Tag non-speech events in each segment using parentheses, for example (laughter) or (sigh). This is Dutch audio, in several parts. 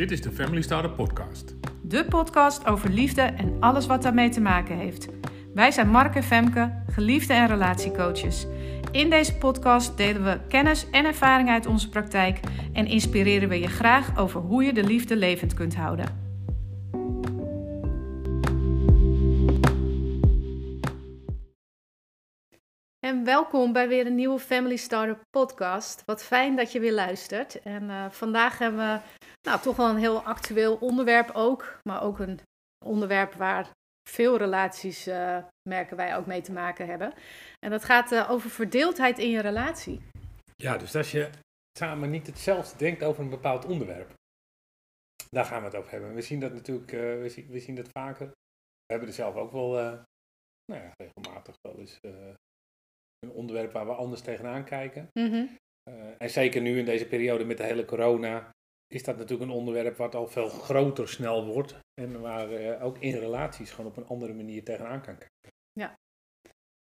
Dit is de Family Starter Podcast. De podcast over liefde en alles wat daarmee te maken heeft. Wij zijn Mark en Femke, geliefde en relatiecoaches. In deze podcast delen we kennis en ervaring uit onze praktijk en inspireren we je graag over hoe je de liefde levend kunt houden. Welkom bij weer een nieuwe Family Starter podcast. Wat fijn dat je weer luistert. En eh, vandaag hebben we nou, toch wel een heel actueel onderwerp ook. Maar ook een onderwerp waar veel relaties, uh, merken wij, ook mee te maken hebben. En dat gaat uh, over verdeeldheid in je relatie. Ja, dus als je samen niet hetzelfde denkt over een bepaald onderwerp. Daar gaan we het over hebben. We zien dat natuurlijk, we, zien, we zien dat vaker. We hebben er zelf ook wel, nou regelmatig wel eens een onderwerp waar we anders tegenaan kijken. Mhm. Uh, en zeker nu in deze periode met de hele corona is dat natuurlijk een onderwerp wat al veel groter snel wordt. En waar uh, ook in relaties gewoon op een andere manier tegenaan kan kijken. Ja.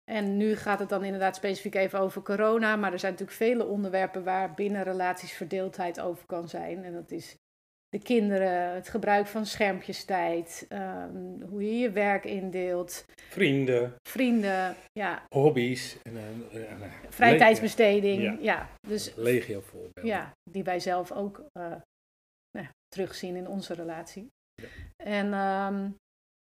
En nu gaat het dan inderdaad specifiek even over corona. Maar er zijn natuurlijk vele onderwerpen waar binnen relaties verdeeldheid over kan zijn. En dat is de kinderen, het gebruik van schermpjestijd, um, hoe je je werk indeelt. Vrienden. Vrienden, ja. Hobby's. En, uh, Vrije tijdsbesteding, ja. ja. Dus, Legio voorbeelden. Ja, die wij zelf ook uh, nou, terugzien in onze relatie. Ja. En um,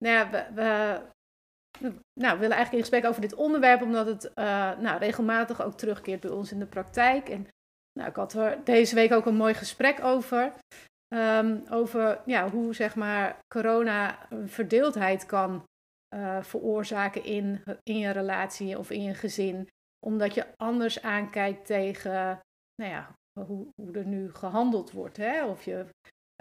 nou ja, we, we, nou, we willen eigenlijk in gesprek over dit onderwerp, omdat het uh, nou, regelmatig ook terugkeert bij ons in de praktijk. En nou, ik had er deze week ook een mooi gesprek over. Um, over ja, hoe zeg maar, corona verdeeldheid kan uh, veroorzaken in, in je relatie of in je gezin. Omdat je anders aankijkt tegen nou ja, hoe, hoe er nu gehandeld wordt. Hè? Of je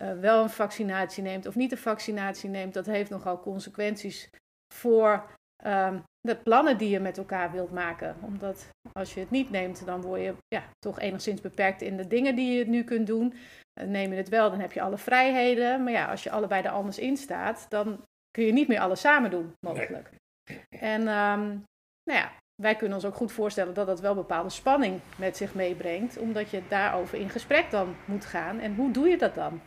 uh, wel een vaccinatie neemt of niet een vaccinatie neemt. Dat heeft nogal consequenties voor um, de plannen die je met elkaar wilt maken. Omdat als je het niet neemt, dan word je ja, toch enigszins beperkt in de dingen die je nu kunt doen. Eh, neem je het wel, dan heb je alle vrijheden. Maar ja, als je allebei er anders in staat, dan kun je niet meer alles samen doen, mogelijk. En um, nou ja, wij kunnen ons ook goed voorstellen dat dat wel bepaalde spanning met zich meebrengt, omdat je daarover in gesprek dan moet gaan. En hoe doe je dat dan?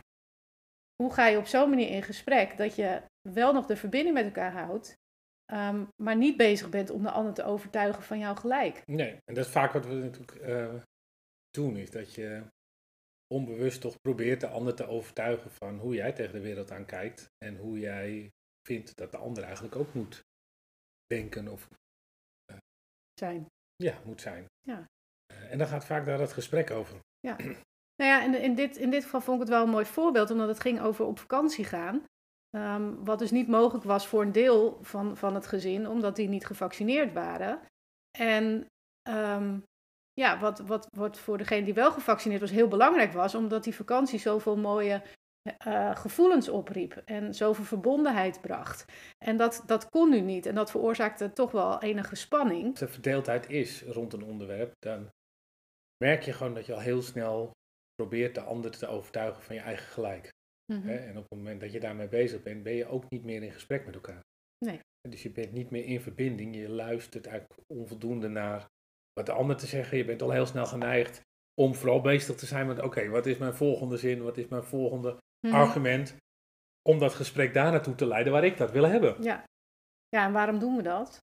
Hoe ga je op zo'n manier in gesprek dat je wel nog de verbinding met elkaar houdt, um, maar niet bezig bent om de ander te overtuigen van jouw gelijk? Nee, en dat is vaak wat we natuurlijk uh, doen, is dat je onbewust toch probeert de ander te overtuigen van hoe jij tegen de wereld aankijkt en hoe jij vindt dat de ander eigenlijk ook moet denken of uh, zijn. Ja, moet zijn. Ja. Uh, en dan gaat vaak daar het gesprek over. Ja. Nou ja, in, in, dit, in dit geval vond ik het wel een mooi voorbeeld, omdat het ging over op vakantie gaan. Um, wat dus niet mogelijk was voor een deel van, van het gezin, omdat die niet gevaccineerd waren. En um, ja, wat, wat, wat voor degene die wel gevaccineerd was heel belangrijk was, omdat die vakantie zoveel mooie uh, gevoelens opriep en zoveel verbondenheid bracht. En dat, dat kon nu niet en dat veroorzaakte toch wel enige spanning. Als er verdeeldheid is rond een onderwerp, dan merk je gewoon dat je al heel snel probeert de ander te overtuigen van je eigen gelijk. Mm -hmm. En op het moment dat je daarmee bezig bent, ben je ook niet meer in gesprek met elkaar. Nee. Dus je bent niet meer in verbinding, je luistert eigenlijk onvoldoende naar wat de ander te zeggen. Je bent al heel snel geneigd om vooral bezig te zijn met: oké, wat is mijn volgende zin, wat is mijn volgende mm. argument? Om dat gesprek daar naartoe te leiden waar ik dat wil hebben. Ja, ja en waarom doen we dat?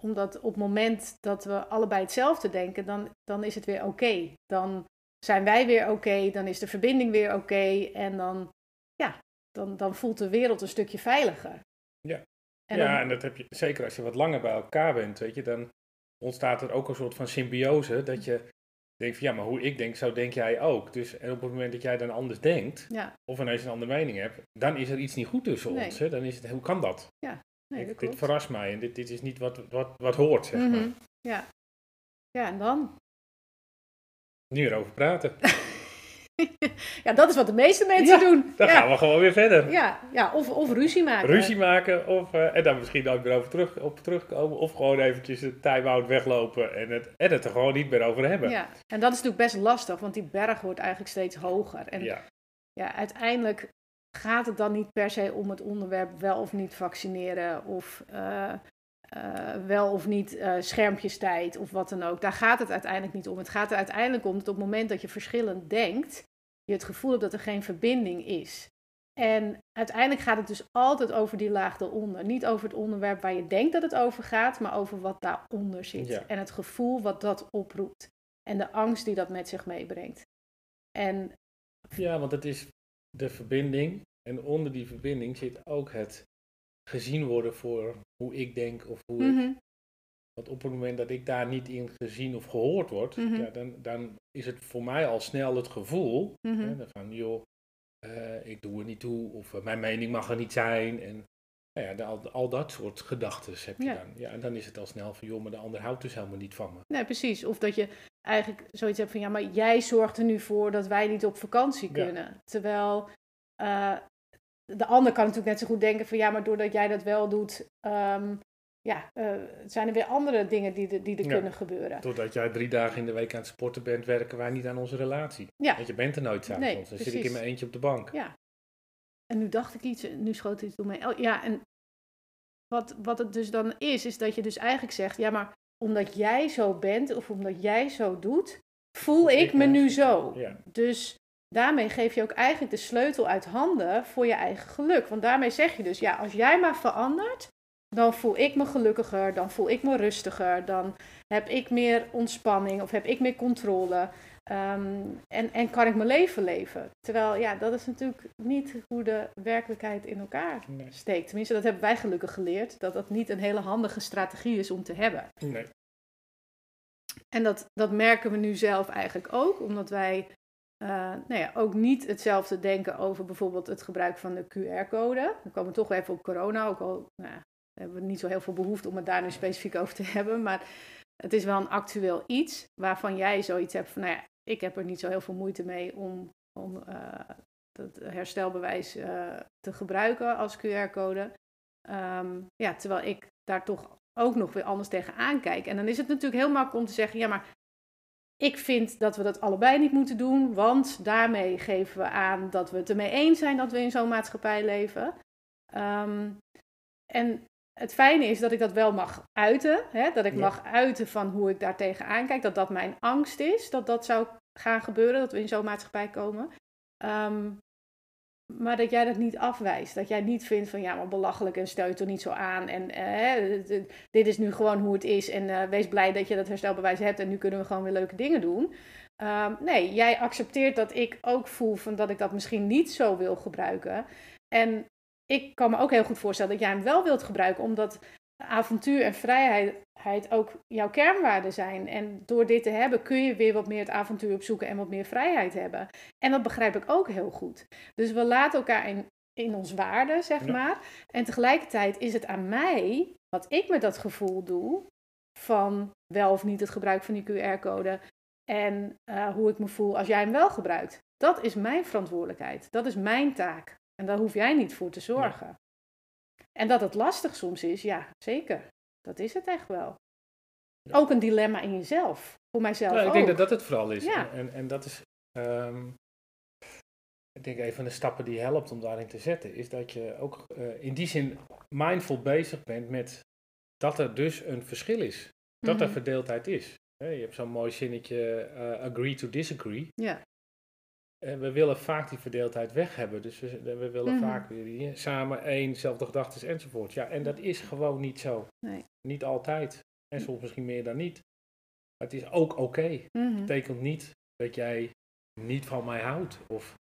Omdat op het moment dat we allebei hetzelfde denken, dan, dan is het weer oké. Dan zijn wij weer oké, dan is de verbinding weer oké en dan, ja, dan, dan voelt de wereld een stukje veiliger. Ja, en, ja, dan... en dat heb je zeker als je wat langer bij elkaar bent, weet je, dan ontstaat er ook een soort van symbiose. Dat je denkt van ja, maar hoe ik denk, zo denk jij ook. Dus en op het moment dat jij dan anders denkt, ja. of ineens een andere mening hebt, dan is er iets niet goed tussen nee. ons. Hè? Dan is het, hoe kan dat? Ja, nee, dat dit verrast mij en dit, dit is niet wat, wat, wat hoort, zeg mm maar. -hmm. Ja. ja, en dan? Nu erover praten. (laughs) (laughs) ja, dat is wat de meeste mensen ja, doen. Dan ja. gaan we gewoon weer verder. Ja, ja of, of ruzie maken. Ruzie maken, of, uh, en dan misschien ook weer over terug, op terugkomen. Of gewoon eventjes een time-out weglopen en het, en het er gewoon niet meer over hebben. Ja, en dat is natuurlijk best lastig, want die berg wordt eigenlijk steeds hoger. En ja, ja uiteindelijk gaat het dan niet per se om het onderwerp wel of niet vaccineren of uh, uh, wel of niet uh, schermpjestijd of wat dan ook. Daar gaat het uiteindelijk niet om. Het gaat er uiteindelijk om dat op het moment dat je verschillend denkt, je het gevoel hebt dat er geen verbinding is. En uiteindelijk gaat het dus altijd over die laag eronder. Niet over het onderwerp waar je denkt dat het over gaat, maar over wat daaronder zit. En het gevoel wat dat oproept. En de angst die dat met zich meebrengt. En... Ja, want het is de verbinding. En onder die verbinding zit ook het gezien worden voor hoe ik denk of hoe ik. Mhm. Want op het moment dat ik daar niet in gezien of gehoord word, mhm. ja, dan, dan is het voor mij al snel het gevoel mm -hmm. hè, van, joh, uh, ik doe er niet toe, of uh, mijn mening mag er niet zijn. En nou ja, de, al, al, dat soort gedachten heb je dan. Ja, en dan is het al snel van, joh, maar de ander houdt dus helemaal niet van me. Nee, precies. Of dat je eigenlijk zoiets hebt van, ja, maar jij zorgt er nu voor dat wij niet op vakantie kunnen. Terwijl uh, de ander kan natuurlijk net zo goed denken van, ja, maar doordat jij dat wel doet, um, ja, uh, zijn er weer andere dingen die, de, die er kunnen gebeuren. Doordat jij drie dagen in de week aan het sporten bent, werken wij niet aan onze relatie. Ja. Want je bent er nooit samen. Nee, dan zit ik in mijn eentje op de bank. Ja. En nu dacht ik iets, nu schoot iets door mij. Oh, ja, en wat, wat het dus dan is, is dat je dus eigenlijk zegt, ja, maar omdat jij zo bent of omdat jij zo doet, voel ik, me nu zo. Ja. Dus daarmee geef je ook eigenlijk de sleutel uit handen voor je eigen geluk. Want daarmee zeg je dus, ja, als jij maar verandert, dan voel ik me gelukkiger, dan voel ik me rustiger, dan heb ik meer ontspanning of heb ik meer controle. Ehm, en, en kan ik mijn leven leven. Terwijl, ja, dat is natuurlijk niet hoe de werkelijkheid in elkaar steekt. Tenminste, dat hebben wij gelukkig geleerd, dat dat niet een hele handige strategie is om te hebben. Nee. En dat, dat merken we nu zelf eigenlijk ook, omdat wij uh, nou ja, ook niet hetzelfde denken over bijvoorbeeld het gebruik van de QR-code. Dan komen we toch even op corona, ook al nou, hebben we niet zo heel veel behoefte om het daar nu specifiek over te (laughs) hebben. Maar het is wel een actueel iets waarvan jij zoiets hebt van, nou ja, ik heb er niet zo heel veel moeite mee om, om uh, het herstelbewijs uh, te gebruiken als QR-code. Um, ja, terwijl ik daar toch ook nog weer anders tegenaan kijk. En dan is het natuurlijk heel makkelijk om te zeggen, ja, maar ik vind dat we dat allebei niet moeten doen, want daarmee geven we aan dat we het ermee eens zijn dat we in zo'n maatschappij leven. Um, en het fijne is dat ik dat wel mag uiten. Hè? Dat ik mag uiten van hoe ik daar tegenaan kijk. Dat dat mijn angst is. Dat dat zou gaan gebeuren. Dat we in zo'n maatschappij komen. Ehm, maar dat jij dat niet afwijst. Dat jij niet vindt van ja, maar belachelijk en stel je toch niet zo aan. En uh, dit is nu gewoon hoe het is. En uh, wees blij dat je dat herstelbewijs hebt. En nu kunnen we gewoon weer leuke dingen doen. Um, nee, jij accepteert dat ik ook voel van dat ik dat misschien niet zo wil gebruiken. En ik kan me ook heel goed voorstellen dat jij hem wel wilt gebruiken, omdat avontuur en vrijheid ook jouw kernwaarden zijn. En door dit te hebben kun je weer wat meer het avontuur opzoeken en wat meer vrijheid hebben. En dat begrijp ik ook heel goed. Dus we laten elkaar in, in ons waarde, zeg maar. En tegelijkertijd is het aan mij wat ik met dat gevoel doe van wel of niet het gebruik van die QR-code. En uh, hoe ik me voel als jij hem wel gebruikt. Dat is mijn verantwoordelijkheid. Dat is mijn taak. En daar hoef jij niet voor te zorgen. En dat het lastig soms is, ja, zeker. Dat is het echt wel. Ook een dilemma in jezelf. Voor mijzelf. Nou, ik denk dat dat het vooral is. Ja. En, en dat is. Um, ik denk een van de stappen die helpt om daarin te zetten, is dat je ook uh, in die zin mindful bezig bent met dat er dus een verschil is. Dat er mhm. verdeeldheid is. Je hebt zo'n mooi zinnetje, uh, agree to disagree. Ja. En we willen vaak die verdeeldheid weg hebben. Dus we, we willen mhm. vaak weer samen één, zelfde gedachten enzovoort. Ja, en dat is gewoon niet zo. Nee. Niet altijd. En soms misschien meer dan niet. Maar het is ook oké. Okay. Mhm. betekent niet dat jij niet van mij houdt. Of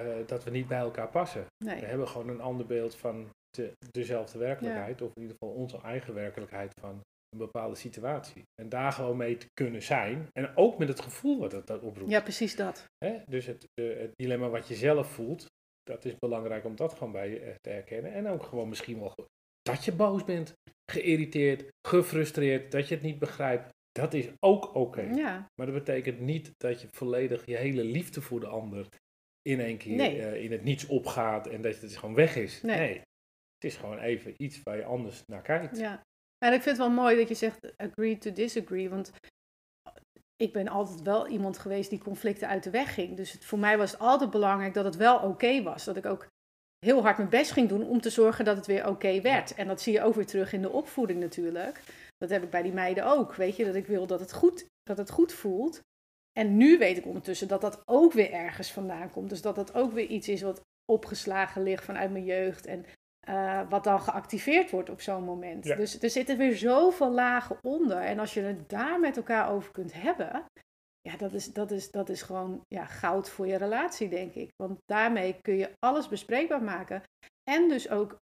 uh, dat we niet bij elkaar passen. Nee. We hebben gewoon een ander beeld van de, dezelfde werkelijkheid. Of in ieder geval onze eigen werkelijkheid van een bepaalde situatie. En daar gewoon mee te kunnen zijn. En ook met het gevoel wat dat, dat oproept. Ja, precies dat. Hè? Dus het, het, dilemma wat je zelf voelt, dat is belangrijk om dat gewoon bij je eh, te herkennen. En ook gewoon misschien wel dat je boos bent, geïrriteerd, gefrustreerd, dat je het niet begrijpt. Dat is ook oké. Ja. Maar dat betekent niet dat je volledig je hele liefde voor de ander in één keer uh, in het niets opgaat en dat het gewoon weg is. Nee. nee. Het is gewoon even iets waar je anders naar kijkt. Ja. En ik vind het wel mooi dat je zegt agree to disagree. Want ik ben altijd wel iemand geweest die conflicten uit de weg ging. Dus voor mij was het altijd belangrijk dat het wel oké was. Dat ik ook heel hard mijn best ging doen om te zorgen dat het weer oké werd. En dat zie je ook weer terug in de opvoeding natuurlijk. Dat heb ik bij die meiden ook. Weet je, dat ik wil dat het goed, dat het goed voelt. En nu weet ik ondertussen dat dat ook weer ergens vandaan komt. Dus dat dat ook weer iets is wat opgeslagen ligt vanuit mijn jeugd. En uh, wat dan geactiveerd wordt op zo'n moment. Dus er zitten weer zoveel lagen onder. En als je het daar met elkaar over kunt hebben, ja, dat is, dat is, dat is gewoon ja, goud voor je relatie, denk ik. Want daarmee kun je alles bespreekbaar maken. En dus ook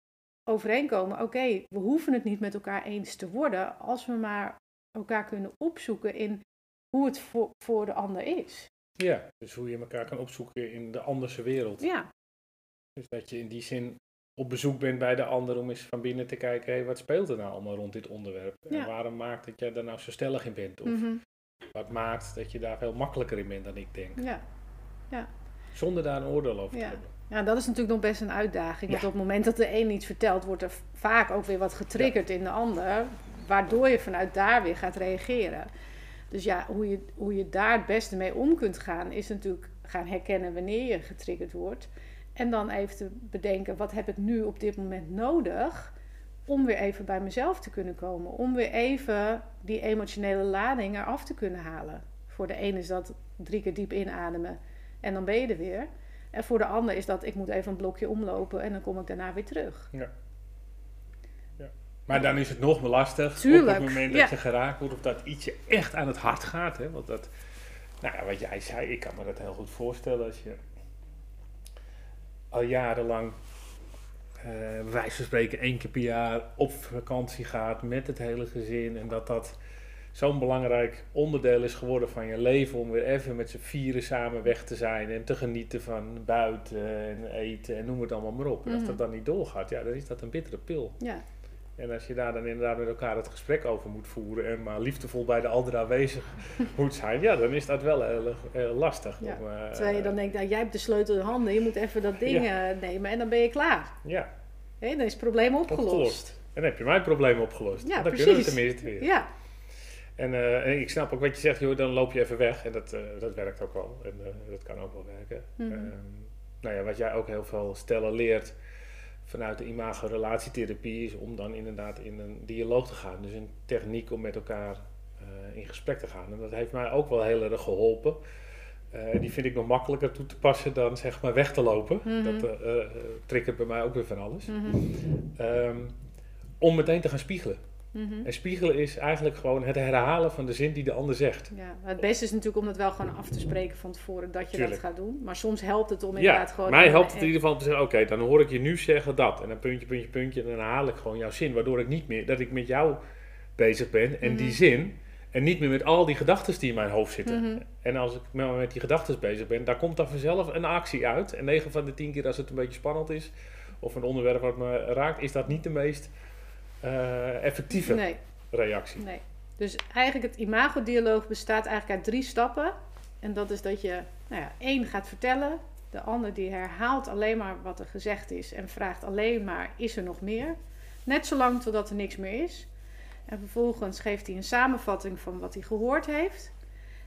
overeenkomen, oké, we hoeven het niet met elkaar eens te worden, als we maar elkaar kunnen opzoeken in hoe het voor, voor de ander is. Ja, dus hoe je elkaar kan opzoeken in de anderse wereld. Ja. Dus dat je in die zin op bezoek bent bij de ander om eens van binnen te kijken, hé, wat speelt er nou allemaal rond dit onderwerp? En waarom maakt dat jij daar nou zo stellig in bent? Of mhm. wat maakt dat je daar veel makkelijker in bent dan ik denk? Ja. ja. Zonder daar een oordeel over te hebben. Ja, dat is natuurlijk nog best een uitdaging. Want op het moment dat de een iets vertelt, wordt er vaak ook weer wat getriggerd in de ander. Waardoor je vanuit daar weer gaat reageren. Dus ja, hoe je, hoe je daar het beste mee om kunt gaan, is natuurlijk gaan herkennen wanneer je getriggerd wordt. En dan even te bedenken, wat heb ik nu op dit moment nodig om weer even bij mezelf te kunnen komen. Om weer even die emotionele lading eraf te kunnen halen. Voor de een is dat drie keer diep inademen en dan ben je er weer. En voor de ander is dat ik moet even een blokje omlopen en dan kom ik daarna weer terug. Ja. ja. Maar dan is het nog lastig Tuurlijk. op het moment dat je geraakt wordt of dat iets je echt aan het hart gaat. Hè? Want dat, nou ja, wat jij zei, ik kan me dat heel goed voorstellen als je al jarenlang, uh, wijze van spreken, één keer per jaar op vakantie gaat met het hele gezin. En dat dat zo'n belangrijk onderdeel is geworden van je leven. Om weer even met z'n vieren samen weg te zijn en te genieten van buiten en eten en noem het allemaal maar op. En als mhm. dat dan niet doorgaat, ja, dan is dat een bittere pil. Ja. En als je daar dan inderdaad met elkaar het gesprek over moet voeren en maar liefdevol bij de ander aanwezig (laughs) moet zijn, ja, dan is dat wel heel, lastig. Ja. Om, uh, Terwijl je dan denkt, nou, jij hebt de sleutel in handen, je moet even dat ding eh, nemen en dan ben je klaar. Ja. Hey, dan is het probleem opgelost. opgelost. En dan heb je mijn probleem opgelost. Ja, dan precies. kunnen we tenminste weer. Ja. En, uh, ik snap ook wat je zegt, joh, dan loop je even weg. En dat, dat werkt ook wel. En dat kan ook wel werken. Mm nou ja, wat jij ook heel veel stellen leert vanuit de imago-relatietherapie is om dan inderdaad in een dialoog te gaan. Dus een techniek om met elkaar uh, in gesprek te gaan. En dat heeft mij ook wel heel erg geholpen. Uh, die vind ik nog makkelijker toe te passen dan zeg maar weg te lopen. Mm -hmm. Dat uh, triggert bij mij ook weer van alles. Mm -hmm. um, om meteen te gaan spiegelen. Mhm. En spiegelen is eigenlijk gewoon het herhalen van de zin die de ander zegt. Ja, het beste is natuurlijk om dat wel gewoon af te spreken van tevoren dat je dat gaat doen. Maar soms helpt het om inderdaad ja, gewoon... mij helpt het in ieder geval te zeggen, oké, dan hoor ik je nu zeggen dat. En dan puntje, puntje, puntje. En dan haal ik gewoon jouw zin. Waardoor ik niet meer, dat ik met jou bezig ben en die mhm. zin... En niet meer met al die gedachten die in mijn hoofd zitten. Mhm. En als ik met die gedachten bezig ben, daar komt dan vanzelf een actie uit. En 9 van de 10 keer als het een beetje spannend is, of een onderwerp wat me raakt, is dat niet de meest uh, effectieve nee. reactie. Nee. Dus eigenlijk het imagodialoog bestaat eigenlijk uit drie stappen. En dat is dat je nou ja, één gaat vertellen. De ander die herhaalt alleen maar wat er gezegd is. En vraagt alleen maar, is er nog meer? Net zolang totdat er niks meer is. En vervolgens geeft hij een samenvatting van wat hij gehoord heeft.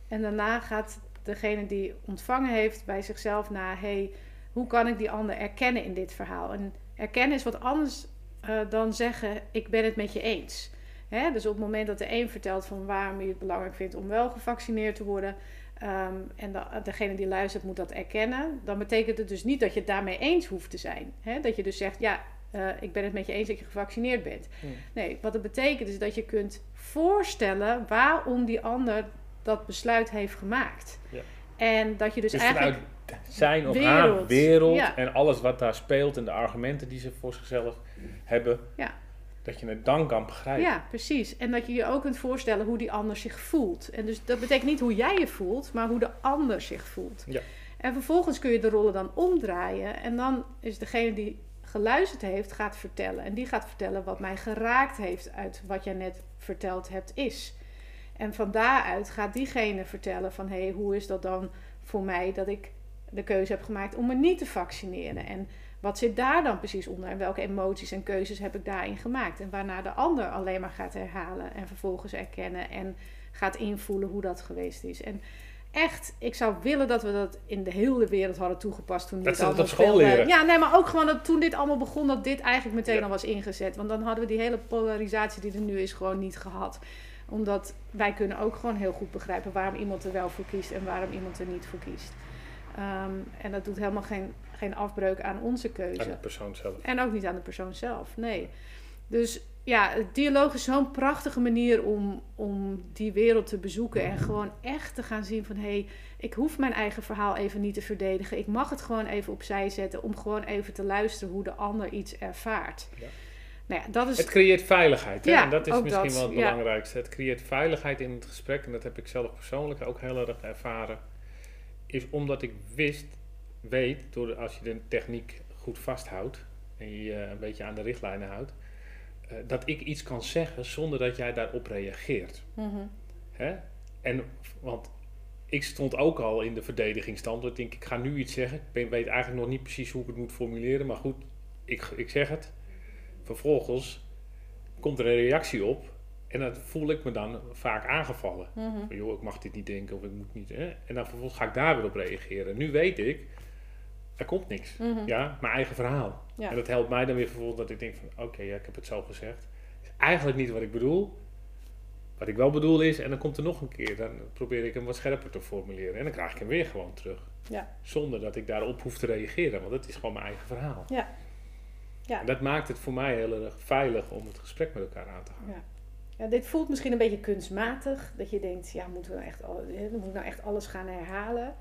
En daarna gaat degene die ontvangen heeft bij zichzelf naar... Hey, hoe kan ik die ander erkennen in dit verhaal? En erkennen is wat anders uh, dan zeggen: Ik ben het met je eens. Hè? Dus op het moment dat de een vertelt van waarom je het belangrijk vindt om wel gevaccineerd te worden. Um, en de, degene die luistert moet dat erkennen. Dan betekent het dus niet dat je het daarmee eens hoeft te zijn. Hè? Dat je dus zegt: Ja, uh, ik ben het met je eens dat je gevaccineerd bent. Hmm. Nee, wat het betekent is dat je kunt voorstellen waarom die ander dat besluit heeft gemaakt. Ja. En dat je dus, dus eigenlijk. Zijn of wereld. haar wereld en alles wat daar speelt en de argumenten die ze voor zichzelf hebben. Ja. Dat je het dan kan begrijpen. Ja, precies. En dat je je ook kunt voorstellen hoe die ander zich voelt. En dus dat betekent niet hoe jij je voelt, maar hoe de ander zich voelt. Ja. En vervolgens kun je de rollen dan omdraaien. En dan is degene die geluisterd heeft, gaat vertellen. En die gaat vertellen wat mij geraakt heeft uit wat jij net verteld hebt is. En van daaruit gaat diegene vertellen van... hé, hey, hoe is dat dan voor mij dat ik de keuze heb gemaakt om me niet te vaccineren? En wat zit daar dan precies onder en welke emoties en keuzes heb ik daarin gemaakt? En waarna de ander alleen maar gaat herhalen en vervolgens erkennen en gaat invoelen hoe dat geweest is. En echt, ik zou willen dat we dat in de hele wereld hadden toegepast toen dit allemaal op school leren. Ja, nee, maar ook gewoon dat toen dit allemaal begon, dat dit eigenlijk meteen al was ingezet. Want dan hadden we die hele polarisatie die er nu is gewoon niet gehad. Omdat wij kunnen ook gewoon heel goed begrijpen waarom iemand er wel voor kiest en waarom iemand er niet voor kiest. Ehm, en dat doet helemaal geen, geen afbreuk aan onze keuze. Aan de persoon zelf. En ook niet aan de persoon zelf, nee. Dus ja, het dialoog is zo'n prachtige manier om, om die wereld te bezoeken. En gewoon echt te gaan zien van... hé, hey, ik hoef mijn eigen verhaal even niet te verdedigen. Ik mag het gewoon even opzij zetten... om gewoon even te luisteren hoe de ander iets ervaart. Ja. Nou ja, dat is... Het creëert veiligheid. Hè? Ja, en dat is misschien wel het belangrijkste. Het creëert veiligheid in het gesprek. En dat heb ik zelf persoonlijk ook heel erg ervaren. Is omdat ik wist, weet, door als je de techniek goed vasthoudt... en je een beetje aan de richtlijnen houdt eh, dat ik iets kan zeggen zonder dat jij daarop reageert. Mhm. Hè? En, want ik stond ook al in de verdedigingsstand. Ik denk, ik ga nu iets zeggen. Ik weet eigenlijk nog niet precies hoe ik het moet formuleren. Maar goed, ik, ik zeg het. Vervolgens komt er een reactie op. En dan voel ik me dan vaak aangevallen. Mm van, joh, ik mag dit niet denken of ik moet niet. Hè? En dan vervolgens ga ik daar weer op reageren. Nu weet ik, er komt niks. Mhm. Ja, mijn eigen verhaal. En dat helpt mij dan weer vervolgens dat ik denk van, oké, ja, ik heb het zo gezegd. Is eigenlijk niet wat ik bedoel. Wat ik wel bedoel is, en dan komt er nog een keer, dan probeer ik hem wat scherper te formuleren. En dan krijg ik hem weer gewoon terug. Ja. Zonder dat ik daarop hoef te reageren, want het is gewoon mijn eigen verhaal. Ja. Ja. En dat maakt het voor mij heel erg veilig om het gesprek met elkaar aan te gaan. Ja. Ja, dit voelt misschien een beetje kunstmatig. Dat je denkt, ja, moeten we nou echt, moet ik nou echt alles gaan herhalen?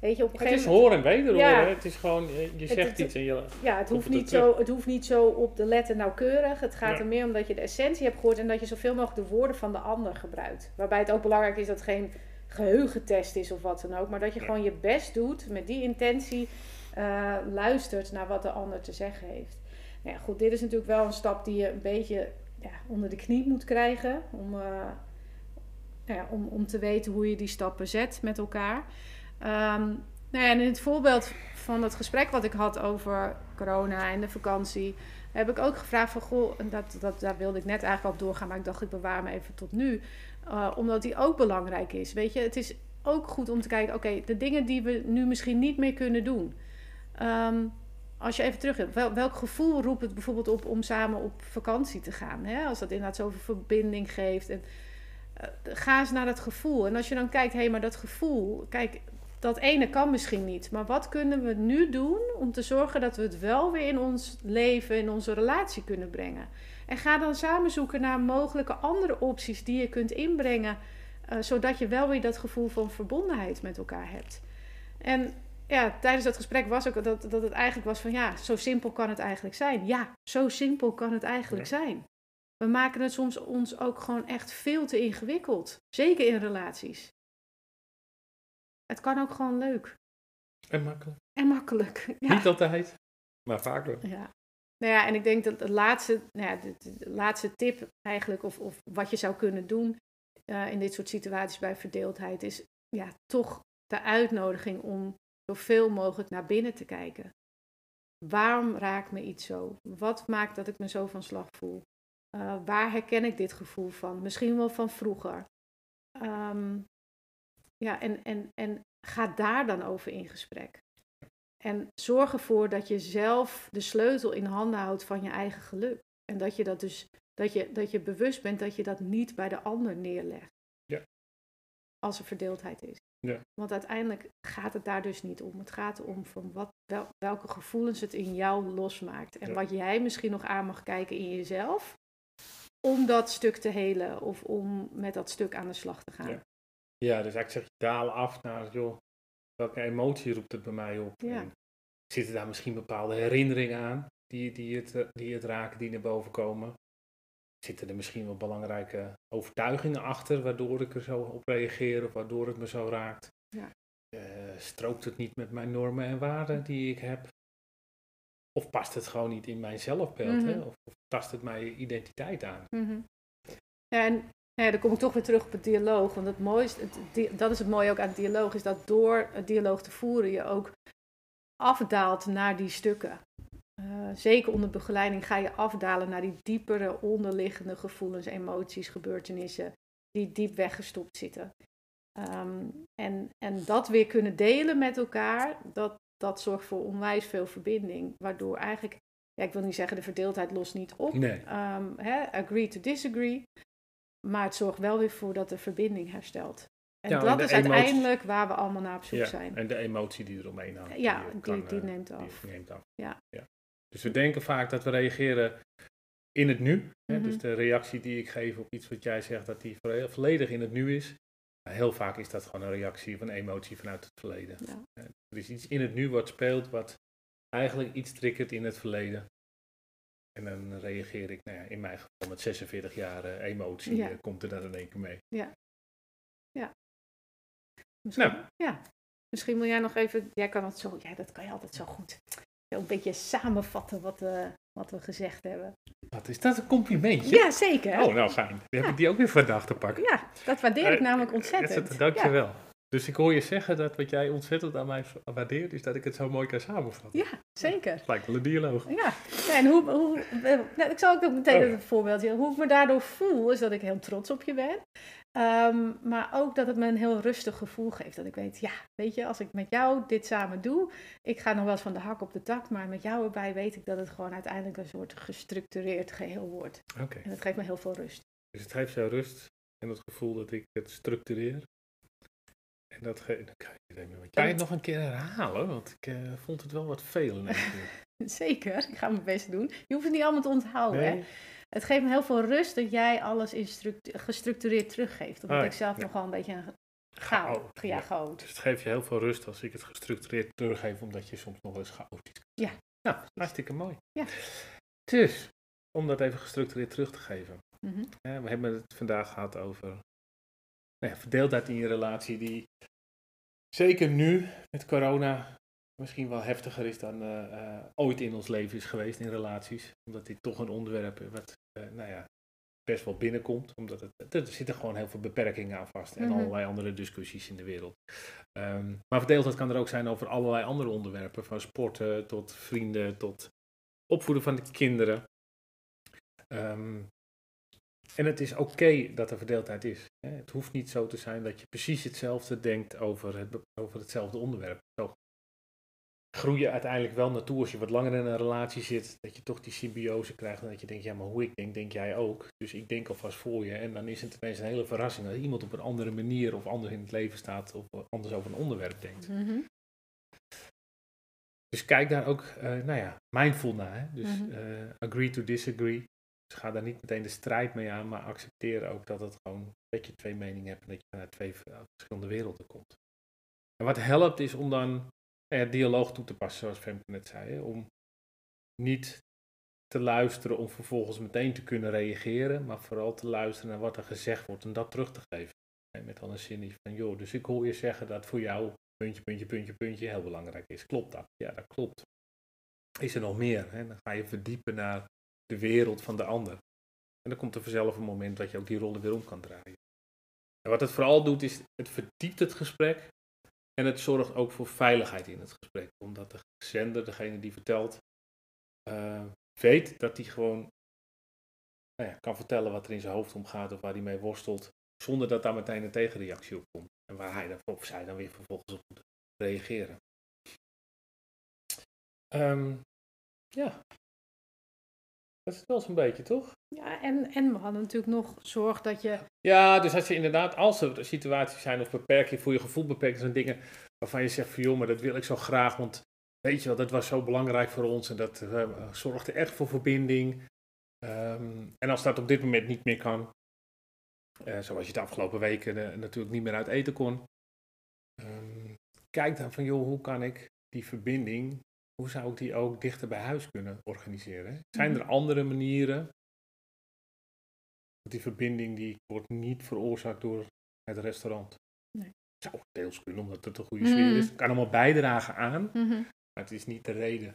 Weet je, op een het is horen en wederhoren. Het is gewoon, je zegt iets en je... Ja, het hoeft, niet zo, het hoeft niet zo op de letter nauwkeurig. Het gaat er meer om dat je de essentie hebt gehoord... en dat je zoveel mogelijk de woorden van de ander gebruikt. Waarbij het ook belangrijk is dat het geen geheugentest is of wat dan ook... maar dat je gewoon je best doet met die intentie... Uh, luistert naar wat de ander te zeggen heeft. Nou ja, goed, dit is natuurlijk wel een stap die je een beetje ja, onder de knie moet krijgen... om, uh, ja, om, om te weten hoe je die stappen zet met elkaar... Um, nou ja, en in het voorbeeld van het gesprek wat ik had over corona en de vakantie, heb ik ook gevraagd van, goh, dat, dat, daar wilde ik net eigenlijk op doorgaan, maar ik dacht ik bewaar me even tot nu, uh, omdat die ook belangrijk is. Weet je, het is ook goed om te kijken, oké, de dingen die we nu misschien niet meer kunnen doen. Um, als je even terug hebt, wel, welk gevoel roept het bijvoorbeeld op om samen op vakantie te gaan? Hè? Als dat inderdaad zoveel verbinding geeft. En, uh, ga eens naar dat gevoel. En als je dan kijkt, hé, hey, maar dat gevoel, kijk, dat ene kan misschien niet. Maar wat kunnen we nu doen om te zorgen dat we het wel weer in ons leven, in onze relatie kunnen brengen? En ga dan samen zoeken naar mogelijke andere opties die je kunt inbrengen, uh, zodat je wel weer dat gevoel van verbondenheid met elkaar hebt. En ja, tijdens dat gesprek was ook dat, dat het eigenlijk was van ja, zo simpel kan het eigenlijk zijn. Ja, zo simpel kan het eigenlijk zijn. We maken het soms ons ook gewoon echt veel te ingewikkeld. Zeker in relaties. Het kan ook gewoon leuk. En makkelijk. En makkelijk. (laughs) Ja. Niet altijd, maar vaak wel. Ja. Nou ja, en ik denk dat de laatste, nou ja, de, laatste tip eigenlijk, of, of wat je zou kunnen doen uh, in dit soort situaties bij verdeeldheid, is ja, toch de uitnodiging om zoveel mogelijk naar binnen te kijken. Waarom raakt me iets zo? Wat maakt dat ik me zo van slag voel? Uh, waar herken ik dit gevoel van? Misschien wel van vroeger. Um, ja, en, en, en ga daar dan over in gesprek. En zorg ervoor dat je zelf de sleutel in handen houdt van je eigen geluk. En dat je dat dus dat je, dat je bewust bent dat je dat niet bij de ander neerlegt. Ja. Als er verdeeldheid is. Ja. Want uiteindelijk gaat het daar dus niet om. Het gaat om van wat, wel, welke gevoelens het in jou losmaakt. En wat jij misschien nog aan mag kijken in jezelf. Om dat stuk te helen of om met dat stuk aan de slag te gaan. Ja, dus eigenlijk zeg je dalen af naar, joh, welke emotie roept het bij mij op? Ja. zitten daar misschien bepaalde herinneringen aan die, die, het, eh, die het raken, die naar boven komen? Zitten er misschien wel belangrijke overtuigingen achter waardoor ik er zo op reageer of waardoor het me zo raakt? Ja. Uh, strookt het niet met mijn normen en waarden die ik heb? Of past het gewoon niet in mijn zelfbeeld? hè? Mhm. Of, of, tast het mijn identiteit aan? Mm ja, en ja, dan kom ik toch weer terug op het dialoog. Want het mooiste, het, dat is het mooie ook aan het dialoog, is dat door het dialoog te voeren je ook afdaalt naar die stukken. Uh, zeker onder begeleiding ga je afdalen naar die diepere onderliggende gevoelens, emoties, gebeurtenissen die diep weggestopt zitten. Um, en, en dat weer kunnen delen met elkaar, dat, dat zorgt voor onwijs veel verbinding. Waardoor eigenlijk, ja, ik wil niet zeggen de verdeeldheid lost niet op. Nee. Um, agree to disagree. maar het zorgt wel weer voor dat de verbinding herstelt. En Ja, dat is uiteindelijk waar we allemaal naar op zoek Ja, zijn. en de emotie die eromheen hangt. Ja, eh, die, kan, die eh, neemt die af. neemt af. Ja. Dus we denken vaak dat we reageren in het nu. Hè? Mhm. Dus de reactie die ik geef op iets wat jij zegt, dat die vo- volledig in het nu is. Maar heel vaak is dat gewoon een reactie of een emotie vanuit het verleden. Ja. Er is iets in het nu wat speelt, wat eigenlijk iets triggert in het verleden. En dan reageer ik, nou ja, in mijn geval met 46 jaar eh, emotie, Ja. eh, komt er dan in één keer mee. Misschien, Nou. ja. Misschien wil jij nog even, jij kan het zo, ja, dat kan je altijd zo goed. Een beetje samenvatten wat, we wat we gezegd hebben. Wat is dat een complimentje? Ja, zeker. Oh, nou fijn. Dan heb Ja. ik die ook weer vandaag te pakken. Ja, dat waardeer ik Eh, namelijk eh, ontzettend. dat- Dankjewel. Dus ik hoor je zeggen dat wat jij ontzettend aan mij waardeert, is dat ik het zo mooi kan samenvatten. Ja, zeker. Lijkt wel een dialoog. Ja, ja en hoe, hoe, eh, nou, ik zal ook meteen Oh ja. een voorbeeldje. Hoe ik me daardoor voel, is dat ik heel trots op je ben. Ehm, maar ook dat het me een heel rustig gevoel geeft. Dat ik weet, ja, weet je, als ik met jou dit samen doe, ik ga nog wel eens van de hak op de tak, maar met jou erbij weet ik dat het gewoon uiteindelijk een soort gestructureerd geheel wordt. Oké. En dat geeft me heel veel rust. Dus het geeft jou rust en het gevoel dat ik het structureer. En dat kan je het even- Kan je het nog een keer herhalen? Want ik eh, vond het wel wat veel. (laughs) Zeker, ik ga mijn best doen. Je hoeft het niet allemaal te onthouden. Hè? Het geeft me heel veel rust dat jij alles gestructureerd teruggeeft. Omdat Oh ja, ik zelf ja. nogal een beetje een chaot, ja, ja. chaot. Dus het geeft je heel veel rust als ik het gestructureerd teruggeef, omdat je soms nog wel eens chaotisch Ja. Nou, hartstikke mooi. Ja. Dus, om dat even gestructureerd terug te geven. Mhm. Hè, we hebben het vandaag gehad over nou ja, verdeeldheid in je relatie, die zeker nu met corona misschien wel heftiger is dan eh, eh, ooit in ons leven is geweest in relaties. Omdat dit toch een onderwerp is wat eh, nou ja, best wel binnenkomt. Omdat het, er zitten gewoon heel veel beperkingen aan vast en Mhm. allerlei andere discussies in de wereld. Ehm, maar verdeeldheid kan er ook zijn over allerlei andere onderwerpen. Van sporten tot vrienden tot opvoeden van de kinderen. Ehm, en het is oké dat er verdeeldheid is. Hè. Het hoeft niet zo te zijn dat je precies hetzelfde denkt over, het, over hetzelfde onderwerp. Zo groei je uiteindelijk wel naartoe als je wat langer in een relatie zit. Dat je toch die symbiose krijgt en dat je denkt, ja maar hoe ik denk, denk jij ook. Dus ik denk alvast voor je. En dan is het ineens een hele verrassing dat iemand op een andere manier of anders in het leven staat. Of anders over een onderwerp denkt. Mhm. Dus kijk daar ook, eh, nou ja, mindful naar. Hè? Dus Mhm. eh, agree to disagree. Dus ga daar niet meteen de strijd mee aan, maar accepteer ook dat het gewoon, dat je twee meningen hebt en dat je vanuit twee verschillende werelden komt. En wat helpt is om dan ja, dialoog toe te passen, zoals Femke net zei. Om niet te luisteren om vervolgens meteen te kunnen reageren, maar vooral te luisteren naar wat er gezegd wordt en dat terug te geven. En met dan een zinnetje van, joh, dus ik hoor je zeggen dat voor jou puntje, puntje, puntje, puntje heel belangrijk is. Klopt dat? Ja, dat klopt. Is er nog meer? Dan ga je verdiepen naar de wereld van de ander. En dan komt er vanzelf een moment dat je ook die rollen weer om kan draaien. En wat het vooral doet, is het verdiept het gesprek en het zorgt ook voor veiligheid in het gesprek. Omdat de zender, degene die vertelt, eh, weet dat hij gewoon nou ja, kan vertellen wat er in zijn hoofd omgaat of waar hij mee worstelt, zonder dat daar meteen een tegenreactie op komt. En waar hij dan, of zij dan weer vervolgens op moet reageren. Ehm, ja. Dat is het wel zo'n beetje, toch? Ja, en, en we hadden natuurlijk nog zorg dat je... Ja, dus als je inderdaad, als er situaties zijn of beperkingen, voor je gevoel beperkt zijn dingen waarvan je zegt van joh, maar dat wil ik zo graag, want weet je wel, dat was zo belangrijk voor ons en dat eh, zorgde echt voor verbinding. Ehm, en als dat op dit moment niet meer kan, eh, zoals je de afgelopen weken eh, natuurlijk niet meer uit eten kon, ehm, kijk dan van joh, hoe kan ik die verbinding, hoe zou ik die ook dichter bij huis kunnen organiseren? Zijn er andere manieren die verbinding die wordt niet veroorzaakt door het restaurant. Nee. Zou deels kunnen, omdat het een goede sfeer is. Mm. Kan allemaal bijdragen aan, Mhm. maar het is niet de reden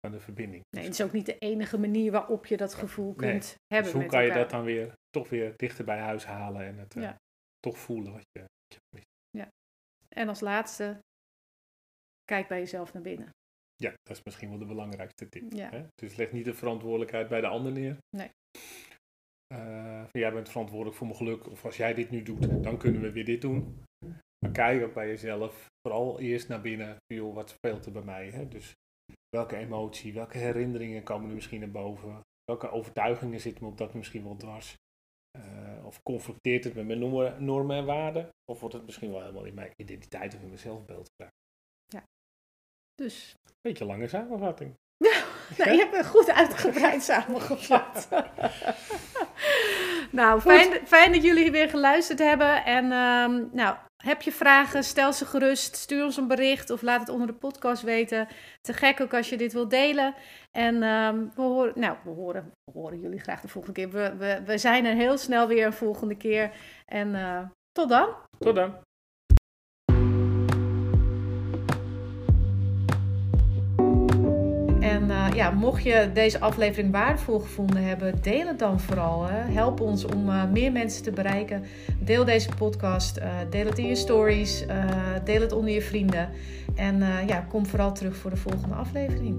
van de verbinding. Nee, het is ook niet de enige manier waarop je dat gevoel Nee. kunt hebben Dus hoe kan je dat dan weer toch weer dichter bij huis halen en het eh, Ja. toch voelen wat je, wat je mist. En als laatste, kijk bij jezelf naar binnen. Ja, dat is misschien wel de belangrijkste tip. Ja. Hè? Dus leg niet de verantwoordelijkheid bij de ander neer. Nee. Van, jij bent verantwoordelijk voor mijn geluk, of als jij dit nu doet, dan kunnen we weer dit doen. Maar kijk ook bij jezelf, vooral eerst naar binnen, joh, wat speelt er bij mij? Hè? Dus welke emotie, welke herinneringen komen er misschien naar boven? Welke overtuigingen zitten me op dat misschien wel dwars? Eh, of conflicteert het met mijn normen, normen en waarden? Of wordt het misschien wel helemaal in mijn identiteit of in mijn zelfbeeld geraakt? Dus, Beetje lange samenvatting. (laughs) nou, je hebt het goed uitgebreid (laughs) samengevat. (laughs) nou, fijn, fijn dat jullie weer geluisterd hebben. En ehm, nou, heb je vragen, stel ze gerust. Stuur ons een bericht of laat het onder de podcast weten. Te gek ook als je dit wilt delen. En ehm, we, horen, nou, we, horen, we horen jullie graag de volgende keer. We, we, we zijn er heel snel weer een volgende keer. En eh, tot dan. Tot dan. Ja, mocht je deze aflevering waardevol gevonden hebben, deel het dan vooral. Hè. Help ons om uh, meer mensen te bereiken. Deel deze podcast, uh, deel het in je stories, deel het onder je vrienden. En ja, kom vooral terug voor de volgende aflevering.